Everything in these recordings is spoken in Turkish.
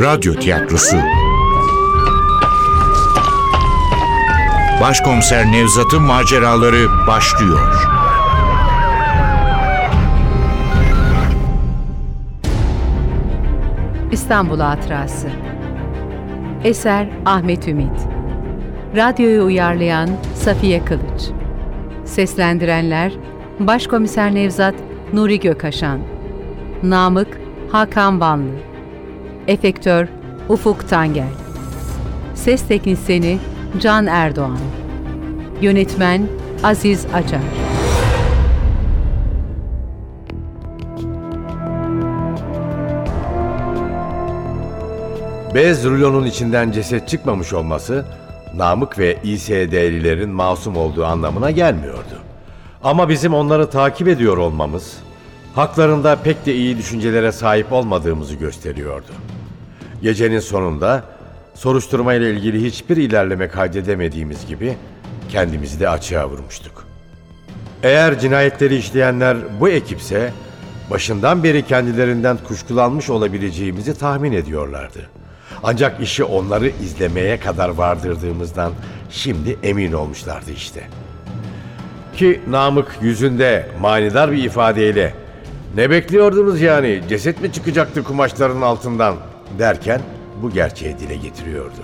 Radyo tiyatrosu. Başkomiser Nevzat'ın maceraları başlıyor. İstanbul Hatırası. Eser Ahmet Ümit. Radyoyu uyarlayan Safiye Kılıç. Seslendirenler Başkomiser Nevzat Nuri Gökaşan Namık Hakan Vanlı Efektör Ufuk Tangel Ses Teknisini Can Erdoğan Yönetmen Aziz Acar Bez rulonun içinden ceset çıkmamış olması Namık ve İSD'lilerin masum olduğu anlamına gelmiyordu. Ama bizim onları takip ediyor olmamız haklarında pek de iyi düşüncelere sahip olmadığımızı gösteriyordu. Gecenin sonunda soruşturma ile ilgili hiçbir ilerleme kaydedemediğimiz gibi kendimizi de açığa vurmuştuk. Eğer cinayetleri işleyenler bu ekipse başından beri kendilerinden kuşkulanmış olabileceğimizi tahmin ediyorlardı. Ancak işi onları izlemeye kadar vardırdığımızdan şimdi emin olmuşlardı işte. Ki Namık yüzünde manidar bir ifadeyle ne bekliyordunuz yani ceset mi çıkacaktı kumaşların altından derken bu gerçeği dile getiriyordu.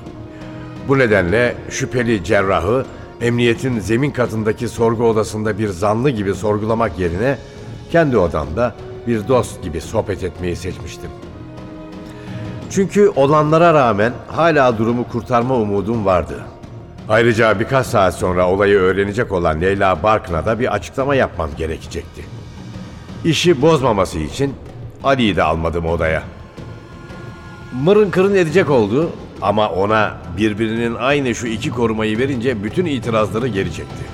Bu nedenle şüpheli cerrahı emniyetin zemin katındaki sorgu odasında bir zanlı gibi sorgulamak yerine kendi odamda bir dost gibi sohbet etmeyi seçmiştim. Çünkü olanlara rağmen hala durumu kurtarma umudum vardı. Ayrıca birkaç saat sonra olayı öğrenecek olan Leyla Barkın'a da bir açıklama yapmam gerekecekti. İşi bozmaması için Ali'yi de almadım odaya. Mırın kırın edecek oldu ama ona birbirinin aynı şu iki korumayı verince bütün itirazları geri çekti.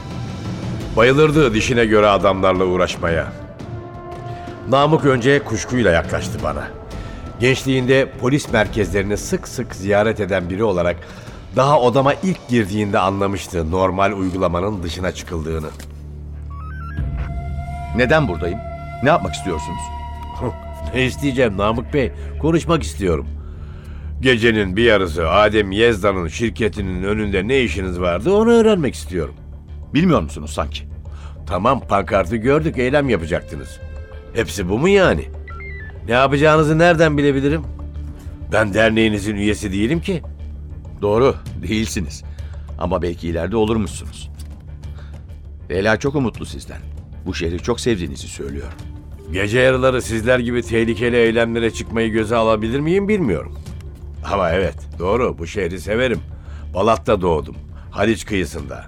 Bayılırdı dişine göre adamlarla uğraşmaya. Namık önce kuşkuyla yaklaştı bana. Gençliğinde polis merkezlerini sık sık ziyaret eden biri olarak daha odama ilk girdiğinde anlamıştı normal uygulamanın dışına çıkıldığını. Neden buradayım? Ne yapmak istiyorsunuz? ne isteyeceğim Namık Bey? Konuşmak istiyorum. Gecenin bir yarısı Adem Yezda'nın şirketinin önünde ne işiniz vardı onu öğrenmek istiyorum. Bilmiyor musunuz sanki? Tamam pankartı gördük eylem yapacaktınız. Hepsi bu mu yani? Ne yapacağınızı nereden bilebilirim? Ben derneğinizin üyesi değilim ki. Doğru, değilsiniz. Ama belki ileride olurmuşsunuz. Leyla çok umutlu sizden. Bu şehri çok sevdiğinizi söylüyor. Gece yarıları sizler gibi tehlikeli eylemlere çıkmayı göze alabilir miyim bilmiyorum. Ama evet doğru bu şehri severim. Balat'ta doğdum. Haliç kıyısında.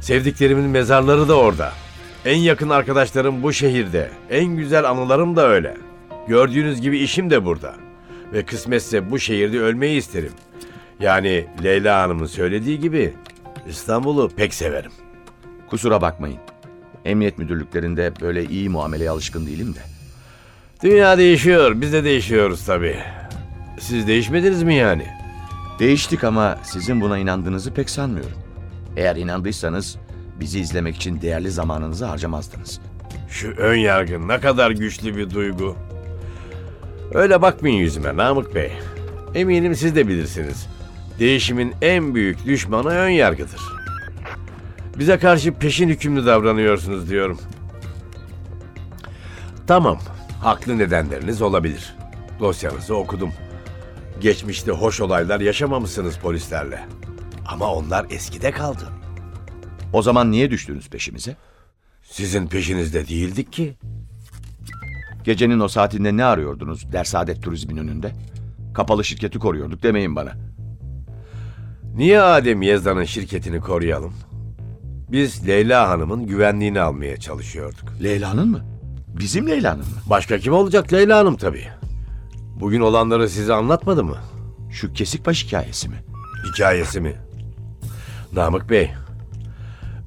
Sevdiklerimin mezarları da orada. En yakın arkadaşlarım bu şehirde. En güzel anılarım da öyle. Gördüğünüz gibi işim de burada. Ve kısmetse bu şehirde ölmeyi isterim. Yani Leyla Hanım'ın söylediği gibi İstanbul'u pek severim. Kusura bakmayın. Emniyet müdürlüklerinde böyle iyi muameleye alışkın değilim de. Dünya değişiyor, biz de değişiyoruz tabii. Siz değişmediniz mi yani? Değiştik ama sizin buna inandığınızı pek sanmıyorum. Eğer inandıysanız bizi izlemek için değerli zamanınızı harcamazdınız. Şu ön yargı ne kadar güçlü bir duygu. Öyle bakmayın yüzüme Namık Bey. Eminim siz de bilirsiniz. Değişimin en büyük düşmanı ön yargıdır. Bize karşı peşin hükümlü davranıyorsunuz diyorum. Tamam, haklı nedenleriniz olabilir. Dosyanızı okudum. Geçmişte hoş olaylar yaşamamışsınız polislerle. Ama onlar eskide kaldı. O zaman niye düştünüz peşimize? Sizin peşinizde değildik ki. Gecenin o saatinde ne arıyordunuz Dersaadet Turizm'in önünde? Kapalı şirketi koruyorduk demeyin bana. Niye Adem Yezda'nın şirketini koruyalım? Biz Leyla Hanım'ın güvenliğini almaya çalışıyorduk. Leyla'nın mı? Bizim Leyla'nın mı? Başka kim olacak Leyla Hanım tabii. Bugün olanları size anlatmadı mı? Şu Kesikbaş hikayesi mi? Hikayesi mi? Namık Bey,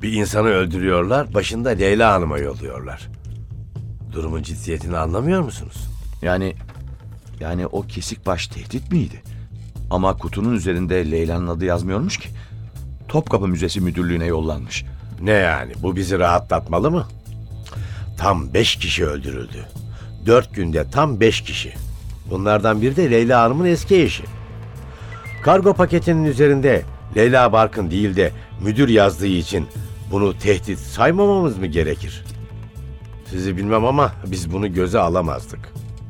bir insanı öldürüyorlar, başında Leyla Hanım'a yolluyorlar. Durumun ciddiyetini anlamıyor musunuz? Yani yani o Kesikbaş tehdit miydi? Ama kutunun üzerinde Leyla'nın adı yazmıyormuş ki. Topkapı Müzesi Müdürlüğü'ne yollanmış. Ne yani, bu bizi rahatlatmalı mı? Tam beş kişi öldürüldü. Dört günde tam beş kişi. Bunlardan biri de Leyla Hanım'ın eski eşi. Kargo paketinin üzerinde Leyla Barkın değil de müdür yazdığı için bunu tehdit saymamamız mı gerekir? Sizi bilmem ama biz bunu göze alamazdık.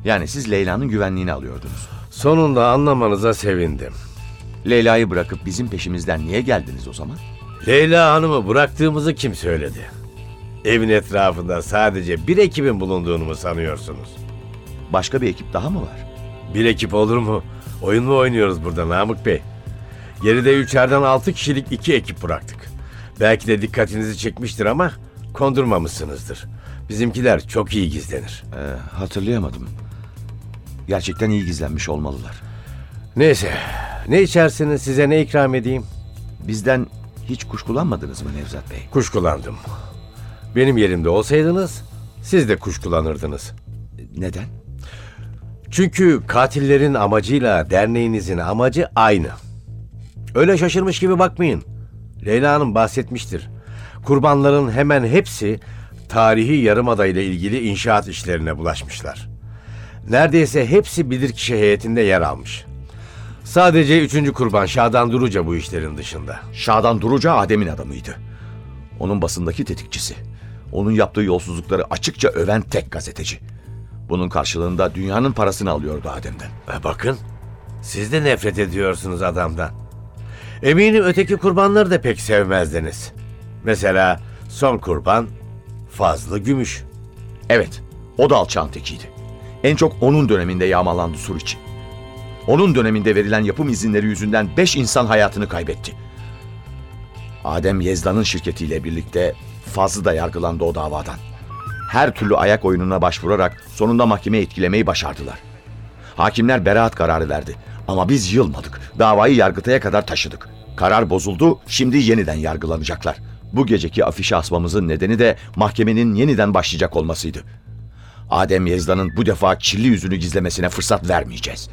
Yani siz Leyla'nın güvenliğini alıyordunuz. Sonunda anlamanıza sevindim. Leyla'yı bırakıp bizim peşimizden niye geldiniz o zaman? Leyla Hanım'ı bıraktığımızı kim söyledi? Evin etrafında sadece bir ekibin bulunduğunu mu sanıyorsunuz? Başka bir ekip daha mı var? Bir ekip olur mu? Oyun mu oynuyoruz burada Namık Bey? Geride üçerden altı kişilik iki ekip bıraktık. Belki de dikkatinizi çekmiştir ama kondurmamışsınızdır. Bizimkiler çok iyi gizlenir. Ee, hatırlayamadım. Gerçekten iyi gizlenmiş olmalılar. Neyse, ne içersiniz size ne ikram edeyim? Bizden hiç kuşkulanmadınız mı Nevzat Bey? Kuşkulandım. Benim yerimde olsaydınız siz de kuşkulanırdınız. Neden? Çünkü katillerin amacıyla derneğinizin amacı aynı. Öyle şaşırmış gibi bakmayın. Leyla Hanım bahsetmiştir. Kurbanların hemen hepsi tarihi yarımada ile ilgili inşaat işlerine bulaşmışlar. Neredeyse hepsi bilirkişi heyetinde yer almış. Sadece üçüncü kurban Şadan Duruca bu işlerin dışında. Şadan Duruca Adem'in adamıydı. Onun basındaki tetikçisi. Onun yaptığı yolsuzlukları açıkça öven tek gazeteci. Bunun karşılığında dünyanın parasını alıyordu Adem'den. E bakın, siz de nefret ediyorsunuz adamdan. Eminim öteki kurbanları da pek sevmezdiniz. Mesela son kurban Fazlı Gümüş. Evet, o da alçağın tekiydi. En çok onun döneminde yağmalandı Suriçi. Onun döneminde verilen yapım izinleri yüzünden beş insan hayatını kaybetti. Adem Yezda'nın şirketiyle birlikte Fazlı da yargılandı o davadan. Her türlü ayak oyununa başvurarak sonunda mahkemeye etkilemeyi başardılar. Hakimler beraat kararı verdi ama biz yılmadık. Davayı yargıtaya kadar taşıdık. Karar bozuldu, şimdi yeniden yargılanacaklar. Bu geceki afişe asmamızın nedeni de mahkemenin yeniden başlayacak olmasıydı. Adem Yezda'nın bu defa kirli yüzünü gizlemesine fırsat vermeyeceğiz.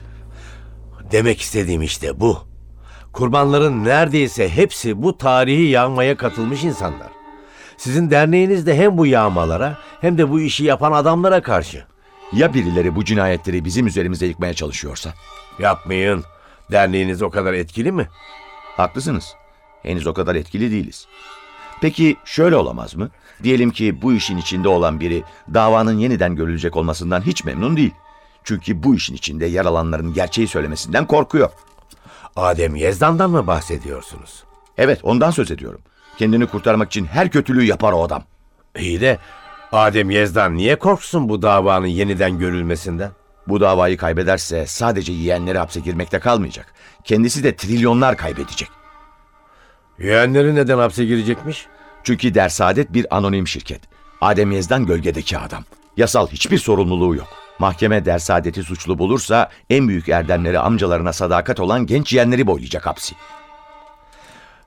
Demek istediğim işte bu. Kurbanların neredeyse hepsi bu tarihi yağmaya katılmış insanlar. Sizin derneğiniz de hem bu yağmalara hem de bu işi yapan adamlara karşı. Ya birileri bu cinayetleri bizim üzerimize yıkmaya çalışıyorsa? Yapmayın. Derneğiniz o kadar etkili mi? Haklısınız. Henüz o kadar etkili değiliz. Peki şöyle olamaz mı? Diyelim ki bu işin içinde olan biri davanın yeniden görülecek olmasından hiç memnun değil. Çünkü bu işin içinde yer alanların gerçeği söylemesinden korkuyor. Adem Yezdan'dan mı bahsediyorsunuz? Evet ondan söz ediyorum. Kendini kurtarmak için her kötülüğü yapar o adam. İyi de Adem Yezdan niye korksun bu davanın yeniden görülmesinden? Bu davayı kaybederse sadece yiyenleri hapse girmekte kalmayacak. Kendisi de trilyonlar kaybedecek. Yeğenleri neden hapse girecekmiş? Çünkü Dersaadet bir anonim şirket. Adem Yezdan gölgedeki adam. Yasal hiçbir sorumluluğu yok. Mahkeme Dersaadet'i suçlu bulursa en büyük erdemleri amcalarına sadakat olan genç yeğenleri boylayacak hapsi.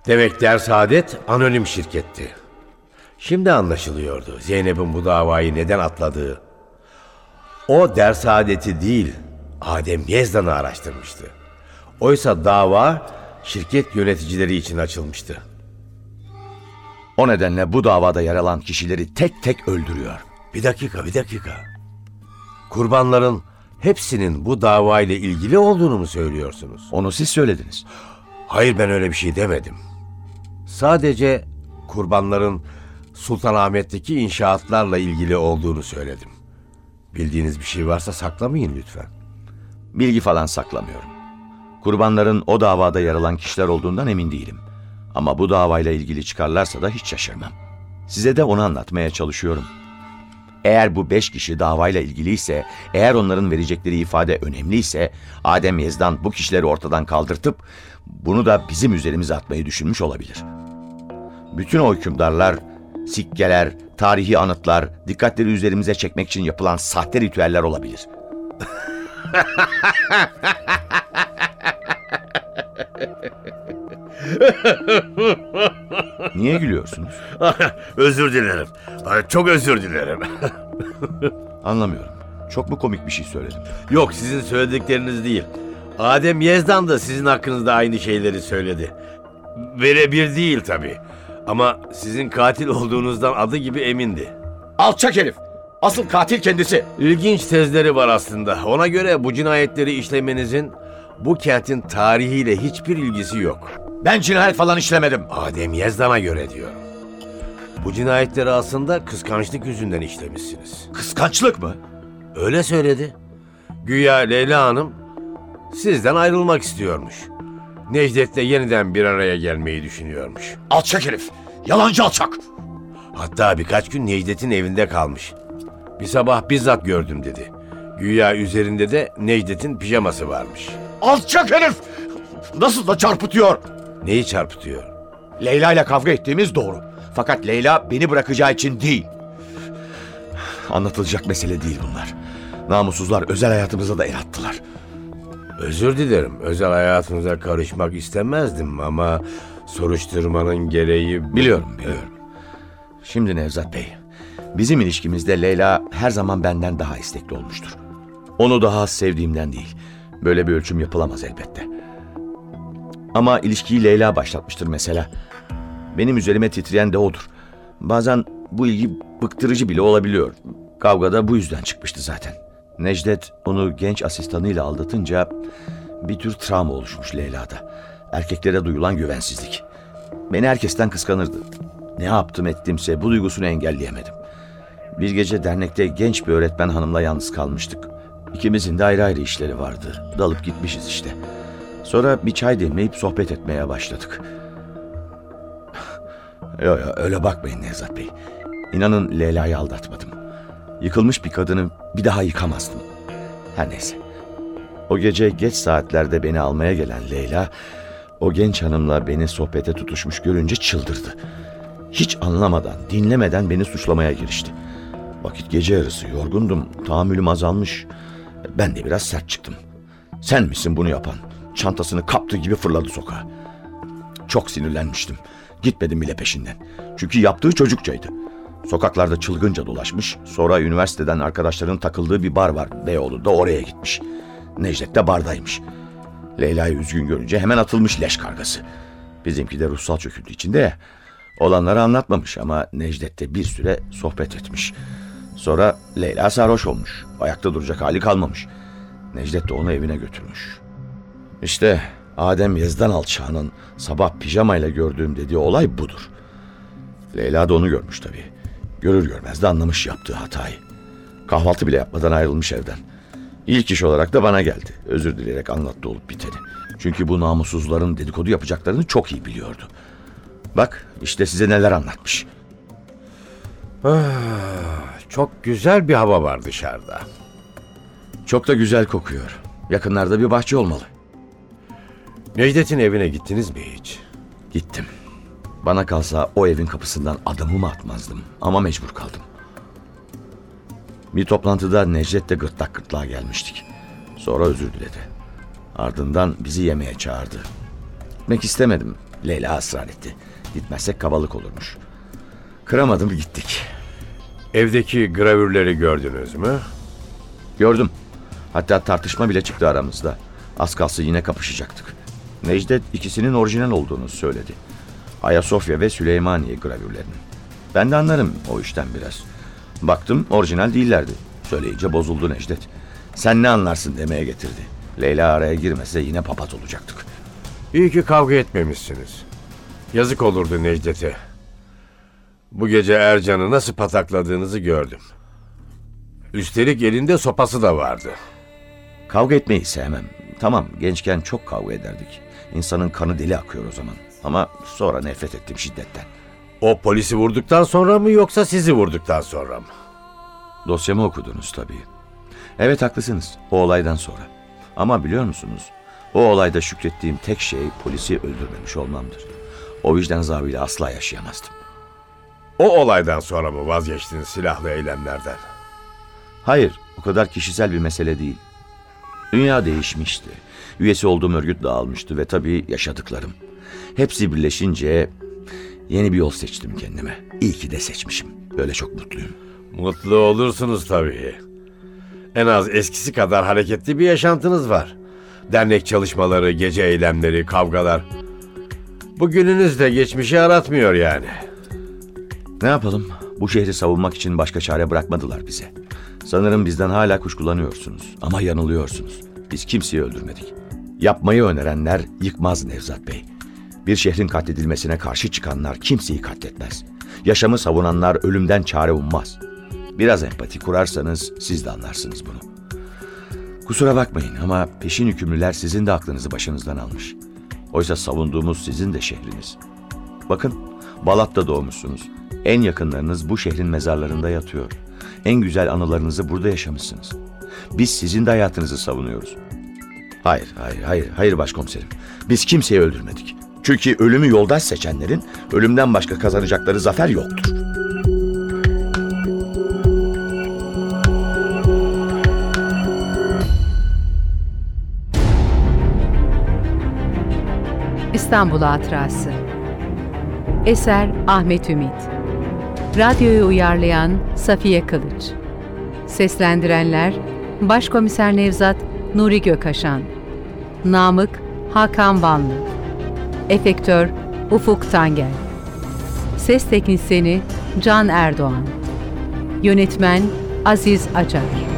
Demek Dersaadet anonim şirketti. Şimdi anlaşılıyordu Zeynep'in bu davayı neden atladığı. O Dersaadet'i değil, Adem Yezdan'ı araştırmıştı. Oysa dava şirket yöneticileri için açılmıştı. O nedenle bu davada yer alan kişileri tek tek öldürüyor. Bir dakika, bir dakika. Kurbanların hepsinin bu davayla ilgili olduğunu mu söylüyorsunuz? Onu siz söylediniz. Hayır ben öyle bir şey demedim. Sadece kurbanların Sultanahmet'teki inşaatlarla ilgili olduğunu söyledim. Bildiğiniz bir şey varsa saklamayın lütfen. Bilgi falan saklamıyorum. Kurbanların o davada yer alan kişiler olduğundan emin değilim. Ama bu davayla ilgili çıkarlarsa da hiç şaşırmam. Size de onu anlatmaya çalışıyorum. Eğer bu beş kişi davayla ilgiliyse, eğer onların verecekleri ifade önemliyse, Adem Yezdan bu kişileri ortadan kaldırtıp bunu da bizim üzerimize atmayı düşünmüş olabilir. Bütün o hükümdarlar, sikkeler, tarihi anıtlar, dikkatleri üzerimize çekmek için yapılan sahte ritüeller olabilir. Niye gülüyorsunuz? özür dilerim. Çok özür dilerim. Anlamıyorum. Çok mu komik bir şey söyledim? Yok sizin söyledikleriniz değil. Adem Yezdan da sizin hakkınızda aynı şeyleri söyledi. Verebir değil tabii. Ama sizin katil olduğunuzdan adı gibi emindi. Alçak herif! Asıl katil kendisi. İlginç tezleri var aslında. Ona göre bu cinayetleri işlemenizin bu kentin tarihiyle hiçbir ilgisi yok. Ben cinayet falan işlemedim. Adem Yezdan'a göre diyor. Bu cinayetleri aslında kıskançlık yüzünden işlemişsiniz. Kıskançlık mı? Öyle söyledi. Güya Leyla Hanım sizden ayrılmak istiyormuş. Necdet'le yeniden bir araya gelmeyi düşünüyormuş. Alçak herif. Yalancı alçak. Hatta birkaç gün Necdet'in evinde kalmış. Bir sabah bizzat gördüm dedi. Güya üzerinde de Necdet'in pijaması varmış. Alçak herif. Nasıl da çarpıtıyor. Neyi çarpıtıyor? Leyla ile kavga ettiğimiz doğru. Fakat Leyla beni bırakacağı için değil. Anlatılacak mesele değil bunlar. Namussuzlar özel hayatımıza da el attılar. Özür dilerim. Özel hayatınıza karışmak istemezdim ama soruşturmanın gereği... Biliyorum, biliyorum. Şimdi Nevzat Bey, bizim ilişkimizde Leyla her zaman benden daha istekli olmuştur. Onu daha az sevdiğimden değil. Böyle bir ölçüm yapılamaz elbette. Ama ilişkiyi Leyla başlatmıştır mesela. Benim üzerime titreyen de odur. Bazen bu ilgi bıktırıcı bile olabiliyor. Kavga da bu yüzden çıkmıştı zaten. Necdet onu genç asistanıyla aldatınca bir tür travma oluşmuş Leyla'da. Erkeklere duyulan güvensizlik. Beni herkesten kıskanırdı. Ne yaptım ettimse bu duygusunu engelleyemedim. Bir gece dernekte genç bir öğretmen hanımla yalnız kalmıştık. İkimizin de ayrı ayrı işleri vardı. Dalıp gitmişiz işte. Sonra bir çay demleyip sohbet etmeye başladık. Yo yo öyle bakmayın Nevzat Bey. İnanın Leyla'yı aldatmadım. Yıkılmış bir kadını bir daha yıkamazdım. Her neyse. O gece geç saatlerde beni almaya gelen Leyla, o genç hanımla beni sohbete tutuşmuş görünce çıldırdı. Hiç anlamadan, dinlemeden beni suçlamaya girişti. Vakit gece yarısı, yorgundum, tahammülüm azalmış. Ben de biraz sert çıktım. Sen misin bunu yapan? Çantasını kaptığı gibi fırladı sokağa. Çok sinirlenmiştim. Gitmedim bile peşinden. Çünkü yaptığı çocukçaydı. Sokaklarda çılgınca dolaşmış. Sonra üniversiteden arkadaşların takıldığı bir bar var Beyoğlu'da oraya gitmiş. Necdet de bardaymış. Leyla'yı üzgün görünce hemen atılmış leş kargası. Bizimki de ruhsal çöküntü içinde ya. Olanları anlatmamış ama Necdet de bir süre sohbet etmiş. Sonra Leyla sarhoş olmuş. Ayakta duracak hali kalmamış. Necdet de onu evine götürmüş. İşte Adem Yazdan alçağının sabah pijamayla gördüğüm dediği olay budur. Leyla da onu görmüş tabii. Görür görmez de anlamış yaptığı hatayı. Kahvaltı bile yapmadan ayrılmış evden. İlk iş olarak da bana geldi. Özür dileyerek anlattı olup biteni. Çünkü bu namussuzların dedikodu yapacaklarını çok iyi biliyordu. Bak işte size neler anlatmış. Çok güzel bir hava var dışarıda. Çok da güzel kokuyor. Yakınlarda bir bahçe olmalı. Necdet'in evine gittiniz mi hiç? Gittim. Bana kalsa o evin kapısından adımımı atmazdım ama mecbur kaldım. Bir toplantıda Necdet'le gırtlak gırtlağa gelmiştik. Sonra özür diledi. Ardından bizi yemeğe çağırdı. Gitmek istemedim. Leyla ısrar etti. Gitmezsek kabalık olurmuş. Kıramadım gittik. Evdeki gravürleri gördünüz mü? Gördüm. Hatta tartışma bile çıktı aramızda. Az kalsın yine kapışacaktık. Necdet ikisinin orijinal olduğunu söyledi. Ayasofya ve Süleymaniye gravürlerinin. Ben de anlarım o işten biraz. Baktım orijinal değillerdi. Söyleyince bozuldu Necdet. Sen ne anlarsın demeye getirdi. Leyla araya girmese yine papat olacaktık. İyi ki kavga etmemişsiniz. Yazık olurdu Necdet'e. Bu gece Ercan'ı nasıl patakladığınızı gördüm. Üstelik elinde sopası da vardı. Kavga etmeyi sevmem. Tamam gençken çok kavga ederdik. İnsanın kanı deli akıyor o zaman. Ama sonra nefret ettim şiddetten. O polisi vurduktan sonra mı yoksa sizi vurduktan sonra mı? Dosyamı okudunuz tabii. Evet haklısınız o olaydan sonra. Ama biliyor musunuz? O olayda şükrettiğim tek şey polisi öldürmemiş olmamdır. O vicdan azabıyla asla yaşayamazdım. O olaydan sonra mı vazgeçtiniz silahlı eylemlerden? Hayır, o kadar kişisel bir mesele değil. Dünya değişmişti. Üyesi olduğum örgüt dağılmıştı ve tabii yaşadıklarım. Hepsi birleşince yeni bir yol seçtim kendime. İyi ki de seçmişim. Böyle çok mutluyum. Mutlu olursunuz tabii. En az eskisi kadar hareketli bir yaşantınız var. Dernek çalışmaları, gece eylemleri, kavgalar. Bugününüz de geçmişi aratmıyor yani. Ne yapalım? Bu şehri savunmak için başka çare bırakmadılar bize. Sanırım bizden hala kuşkulanıyorsunuz ama yanılıyorsunuz. Biz kimseyi öldürmedik. Yapmayı önerenler yıkmaz Nevzat Bey. Bir şehrin katledilmesine karşı çıkanlar kimseyi katletmez. Yaşamı savunanlar ölümden çare ummaz. Biraz empati kurarsanız siz de anlarsınız bunu. Kusura bakmayın ama peşin hükümlüler sizin de aklınızı başınızdan almış. Oysa savunduğumuz sizin de şehriniz. Bakın, Balat'ta doğmuşsunuz. En yakınlarınız bu şehrin mezarlarında yatıyor. En güzel anılarınızı burada yaşamışsınız. Biz sizin de hayatınızı savunuyoruz. Hayır, hayır, hayır, hayır başkomiserim. Biz kimseyi öldürmedik. Çünkü ölümü yoldaş seçenlerin ölümden başka kazanacakları zafer yoktur. İstanbul Hatırası Eser Ahmet Ümit Radyoyu uyarlayan Safiye Kılıç. Seslendirenler Başkomiser Nevzat Nuri Gökaşan Namık Hakan Vanlı Efektör Ufuk Tangel Ses Teknisini Can Erdoğan Yönetmen Aziz Acar